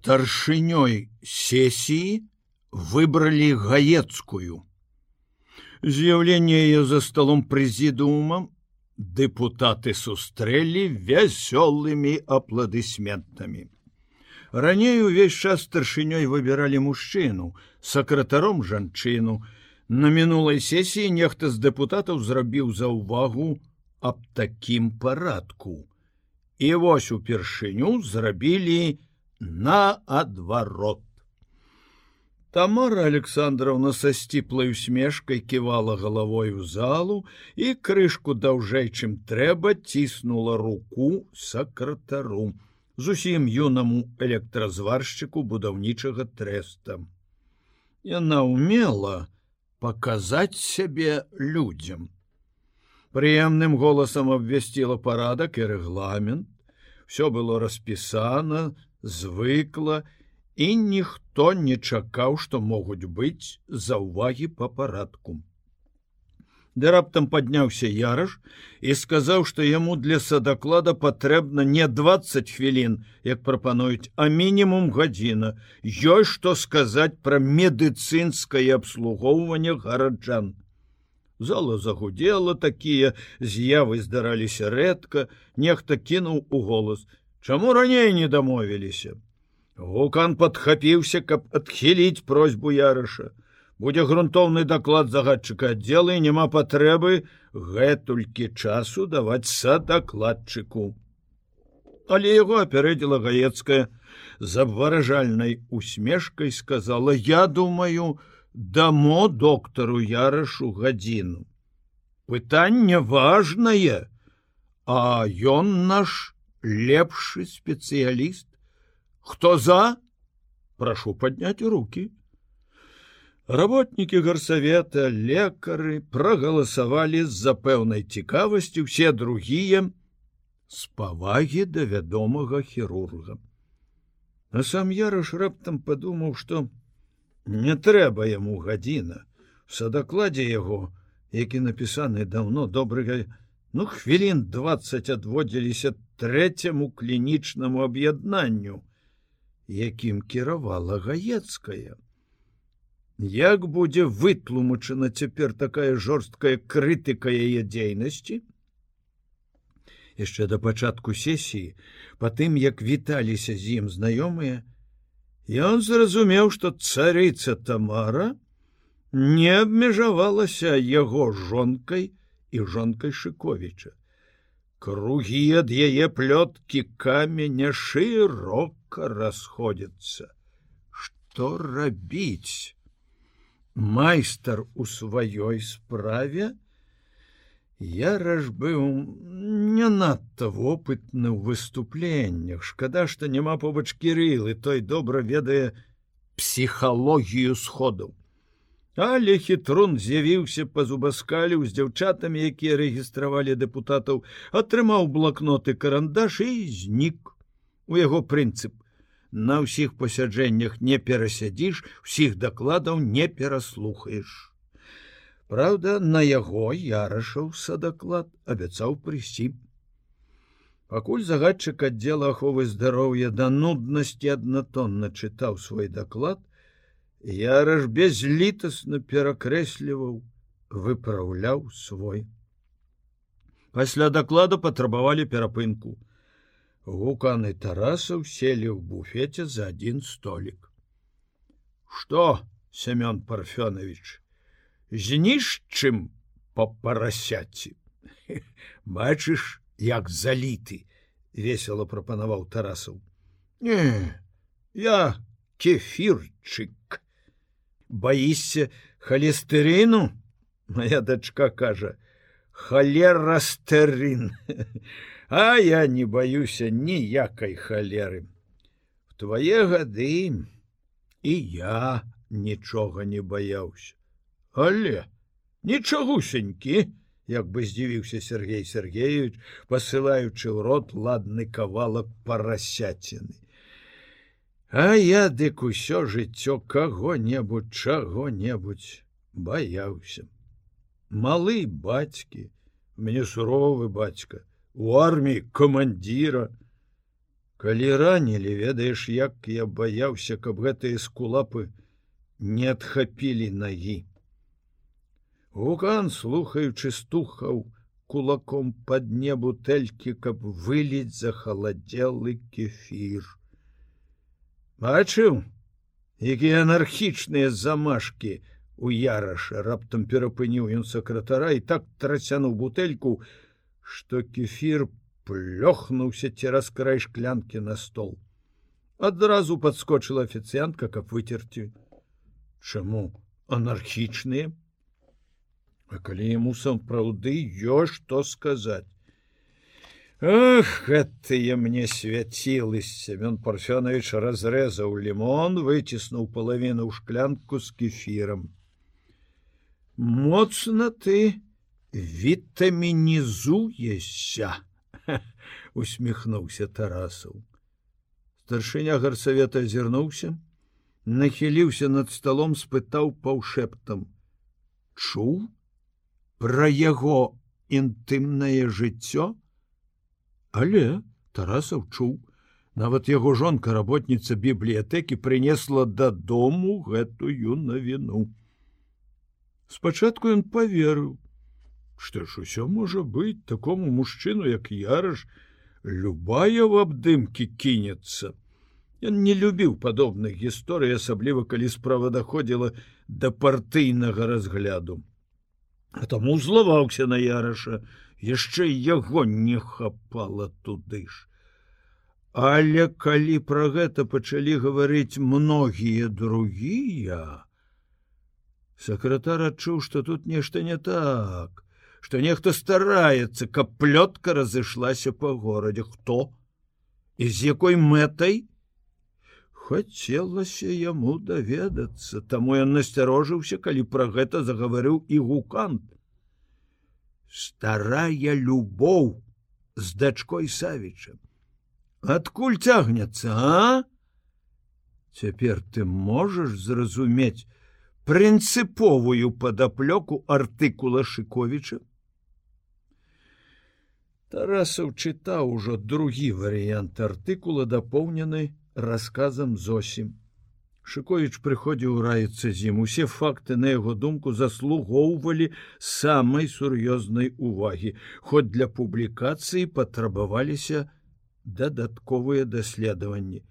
старшынёй сесіі выбралі гаецкую. З'яўленне яе за сталом прэзідуумам дэпутаты сустрэлі вясёлымі апладысментамі. Раней увесь час старшынёй выбіралі мужчыну, сакратаром жанчыну. На мінулай сесіі нехта з дэпутатаў зрабіў заўвагу аб такім парадку. І вось упершыню зрабілі, наадварот. Тамара Александровна са сціплай усмешкай ківала галавой у залу і крышку даўжэй, чым трэба ціснула руку сакратару зусім юнаму электразваршчыку будаўнічага трэста. Яна умела паказаць сябе людзям. Прыемным голасам абвясціла парадак і рэгламент. Всё было распісана, звыкла і ніхто не чакаў, што могуць быць за ўвагі па парадку. Ды раптам падняўся яраш і сказаў, што яму для садаклада патрэбна не 20 хвілін, як прапануюць, а мінімум гадзіна. Ёй што сказаць пра медыцынскае абслугоўванне гараджан. Зала загудела такія з'явы здараліся рэдка, нехта кінуў у голас: Чаму раней не дамовіліся? Гукан падхапіўся, каб адхіліць просьбу ярыша. Будзе грунтоўны даклад загадчыка аддзела і няма патрэбы гэтулькі часу даваць садакладчыку. Але яго апярэдзіла гаецкая з абваражальнай усмешкай сказала: я думаю, дамо доктару ярышу гадзіну. Пытанне важнае, а ён наш, лепшы спецыяліст хто за? Прошу поднять руки. Работники гарсавета лекары прогаласавалі з-за пэўнай цікавасці все другие с павагі да вядомага хірурга на сам ярыш раптам подумаў что не трэба яму гадзіна садакладзе яго які напісаны давно добрыга ну хвілін 20 адводзіліся трэцяму клінічнаму аб'яднанню, якім кіравала гаецкая. Як будзе вытлумачана цяпер такая жорсткая крытыка яе дзейнасці? Яшчэ да пачатку сесіі, па тым, як віталіся з ім знаёмыя, ён зразумеў, што царыца Тамара не абмежавалася яго жонкай і жонкай Шковіча. Кругі ад яе плёткі каменя шырока расходзяцца. Што рабіць? Майстар у сваёй справе, Яраж быў не надта вопытны ў выступленнях. Шкада, што няма побач кірылы, той добра ведае псіхалогію сходаў. Але хітрун з'явіўся па зубаскалю з дзяўчатамі, якія рэгістравалі дэпутатаў, атрымаў блакноты карандаш і знік. У яго прынцып. На ўсіх пасяджэннях не перасядзіш, усіх дакладаў не пераслухаеш. Праўда, на яго ярашаў садаклад абяцаў прыйсці. Пакуль загадчык аддзела аховы здароўя да нуднасці аднатонна чытаў свой даклад, Яраж безлітасна перакрэсліваў, выпраўляў свой. Пасля даклада патрабавалі перапынку. Гуканы Тарасаў селі ў буфеце за адзін столік. Што, Семён Парфёнович, знішчым па парасяці. Бачыш, як заліты, весело прапанаваў Тарасаў. Не, я кефірчык боишься холестерину? Моя дочка кажа. Холерастерин. А я не боюся ніякай холеры в твае гады і я нічога не баяўся але нічагусенькі як бы здзівіўся Сергей Сергеевич посылаючы ў рот ладны кавалак парасяціны А я дык усё жыццё каго-небудзь чаго-небудзь баяўся. Малы бацькі, мне суровы бацька, у арміі камандзіра. Калі ранілі, ведаеш, як я баяўся, каб гэтыя скулапы не адхапілі нагі. Гукан, слухаючы стухаў кулаком пад небу тэлькі, каб выліць захаладзелы кефір. Бачыў, якія анархічныя замашкі у яраша раптам перапыніў ён сакратара і так трацянуў бутэльку, што кефір плёхнуўся цераз край шклянкі на стол. Адразу падскочыла афіцыянтка, каб выцерці. Чаму анархічныя? А калі яму сапраўды ёсць што сказаць. Ах, гэтыя мне свяцілы Семён Парфёнович разрэзаў лімон, выціснуў палавіну ў шклянку з кефірам. Моцна ты вітамінізуешся, усміхнуўся Тарасаў. Старшыня гарсавета азірнуўся, нахіліўся над сталом, спытаў паўшэптам: « Чуў пра яго інтымнае жыццё, Але Тарасаў чуў, нават яго жонка работніца бібліятэкі прынесла дадому гэтую навіну. Спачатку ён поверыў, што ж усё можа быць такому мужчыну, як яраш, любая в абдымкі кінецца. Ён не любіў падобных гісторый, асабліва калі справа даходзіла да партыйнага разгляду. А таму злаваўся на яраша, яшчэ яго не хапала туды ж. Але калі пра гэта пачалі гаварыць многія другія, сакратар адчуў, што тут нешта не так, што нехта стараецца, каб плётка разышлася па горадзе хто? І з якой мэтай хацелася яму даведацца, таму ён насцярожыўся, калі пра гэта загаварыў і гукант. Старая любоў з дачкой савіча. Адкуль цягнецца а? Цяпер ты можаш зразумець прынцыповую падаплёку артыкула шыковіча? Тарасаў чытаў ужо другі варыянт артыкула дапоўнены расказам зосім Шковіч прыходзіў раіцца з ім усе факты на яго думку заслугоўвалі самай сур'ёзнай увагі, хоць для публікацыі патрабаваліся дадатковыя даследаванні.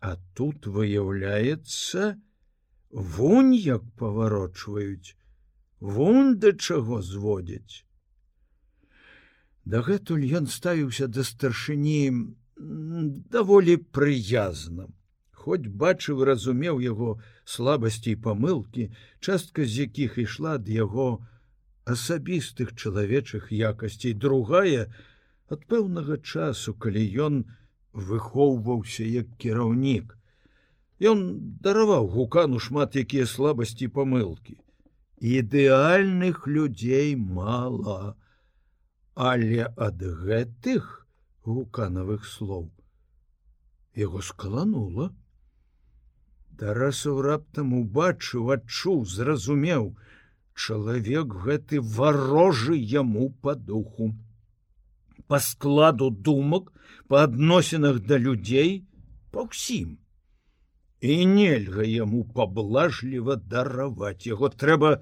А тут выяўляецца вунь як паварочваюць, вунь да чаго зводзяць. Дагэтуль ён ставіўся да старшыні даволі прыязным. Хоць бачыў разумеў яго слабасці і памылкі частка з якіх ішла ад яго асабістых чалавечых якасцей другая ад пэўнага часу калі ён выхоўваўся як кіраўнік. Ён дараваў гукану шмат якія слабасці памылкі. Ідэальных людзей мала але ад гэтых гуканавых слоў яго скаланула Тарасаў раптам убачыў, адчуў, зразумеў, чалавек гэты варожы яму па духу. Па складу думак, па адносінах да людзей, па ўсім. І нельга яму паблажліва дараваць яго трэба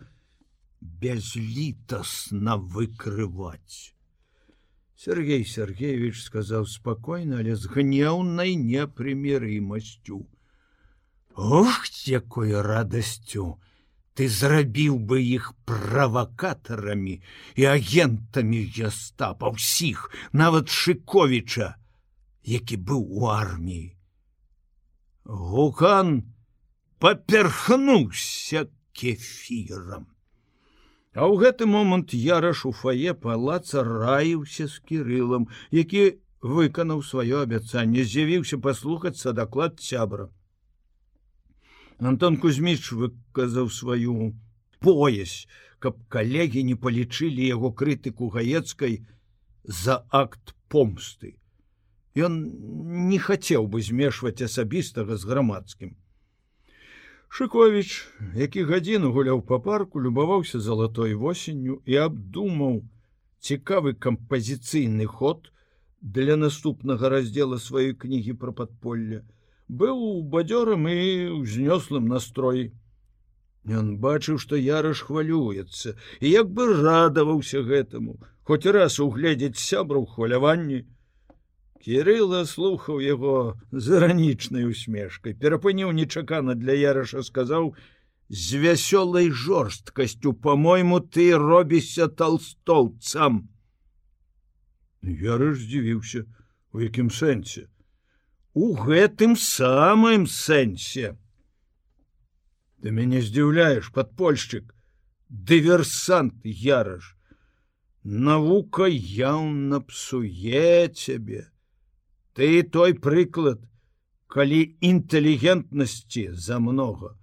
безлітасна выкрываць. Сергей Сергеевич сказаў спакойна, але з гнеўнай непрымерымасцю. Ох, якой радасцю ты зрабіў бы іх правакатарамі і агентамі гестапа ўсіх, нават шыковіча, які быў у арміі. Гукан паперхнуўся кефірам. А ў гэты момант яраш у фае палаца раіўся з кірылам, які выканаў сваё абяцанне, з'явіўся паслухацца даклад сябра. Антон Кузьміч выказаў сваю поясь, каб калегі не палічылі яго крытыку гаецкай за акт помсты. Ён не хацеў бы змешваць асабістага з грамадскім. Шковіч, які гадзіну гуляў па парку, любаваўся залатой восенню і абдумаў цікавы кампазіцыйны ход для наступнага раздзела сваёй кнігі пра падполля быў бадзёрам і ўзнёслым настроі Ён бачыў што яраш хвалюецца і як бы радаваўся гэтаму хоць раз угледзець сябру хваляванні Кірыла слухаў яго з іранічнай усмешкай перапыніў нечакана для яраша сказаў з вясёлай жорсткасцю по-мойму ты робішся толстоўцам Ярыш здзівіўся у якім сэнсе? У гэтым самым сэнсе ты мяне здзіўляеш подпольшчык дыверсант яраш навука яўна псуе цябе ты той прыклад калі інтэлігентнасці за много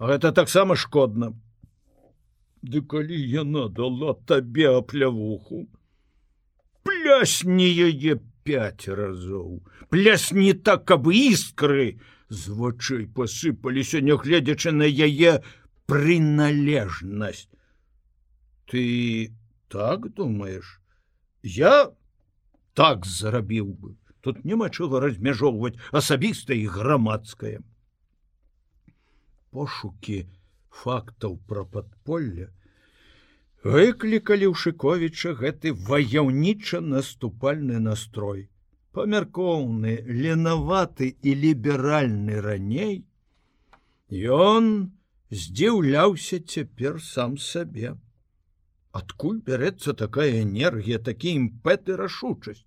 гэта таксама шкодна. Ды калі яна дала табе аплявуху плясні яе пять разоў. Плясні так каб іскры з вачэй посыпаліся нягледзячы на яе прыналежнасць. Ты так думаешь я так зарабіў бы тут няма чого размяжоўваць асабіста і грамадскае. Пошукі фактаў пра падполля выклікалі ў шыковіча гэты ваяўніча наступальны настрой. Памяркоўны ленаваты і ліберальны раней ён здзіўляўся цяпер сам сабе. Адкуль бярэцца такая энергія такі імпэты рашучасць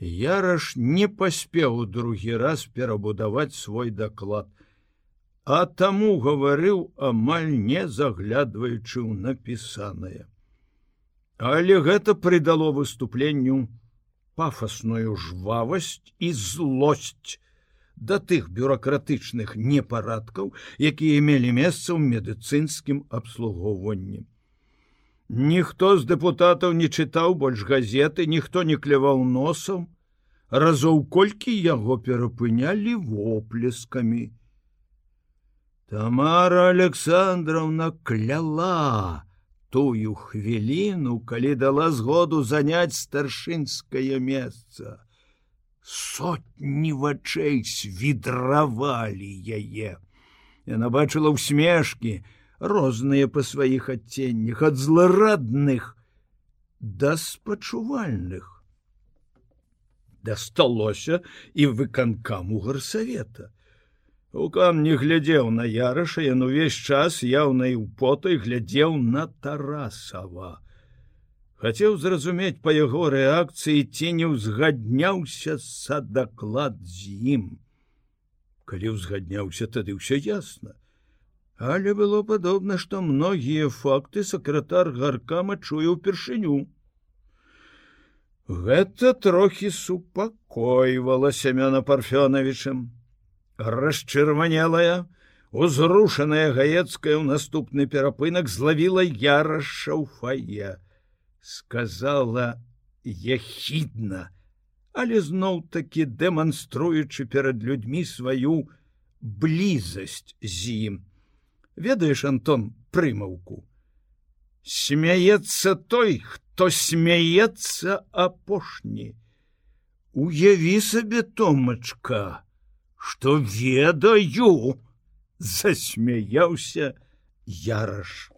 Яраш не паспеў другі раз перабудаваць свой даклад а таму гаварыў амаль не заглядваючы ў напісанае. Але гэта прыдало выступленню пафасную жвавасць і злосць да тых бюракратычных непарадкаў, якія мелі месца ў медыцынскім абслугоўванні. Ніхто з дэпутатаў не чытаў больш газеты, ніхто не кляваў носам, разоў колькі яго перапынялі воплескамі. Тамара Александровна кляла тую хвіліну, калі дала згоду заняць старшынскае месца. Сотні вачэй свідравалі яе. Яна бачыла ўсмешкі, розныя па сваіх адценнях, ад зларадных да спачувальных. Дасталося і выканкаму гарсавета. Укан не глядзеў на яраша, ён увесь час яўнай у потай глядзеў на Тарасава. Хацеў зразумець па яго рэакцыі ці не ўзгадняўся са даклад з ім. Калі ўзгадняўся, тады ўсё ясна. Але было падобна, што многія факты сакратар гаркама чуе ўпершыню. Гэта трохі супакойвала сямёна парфёнавічым расчырванелая узрушаная гаецкая ў наступны перапынак злавіла яраша ў фае. Сказала ехідна але зноў таки дэманструючы перад людзьмі сваю блізасць з ім ведаеш антон прымаўку? Смяецца той хто смяецца апошні. Уяві сабе томачка что ведаю засмяяўся яраш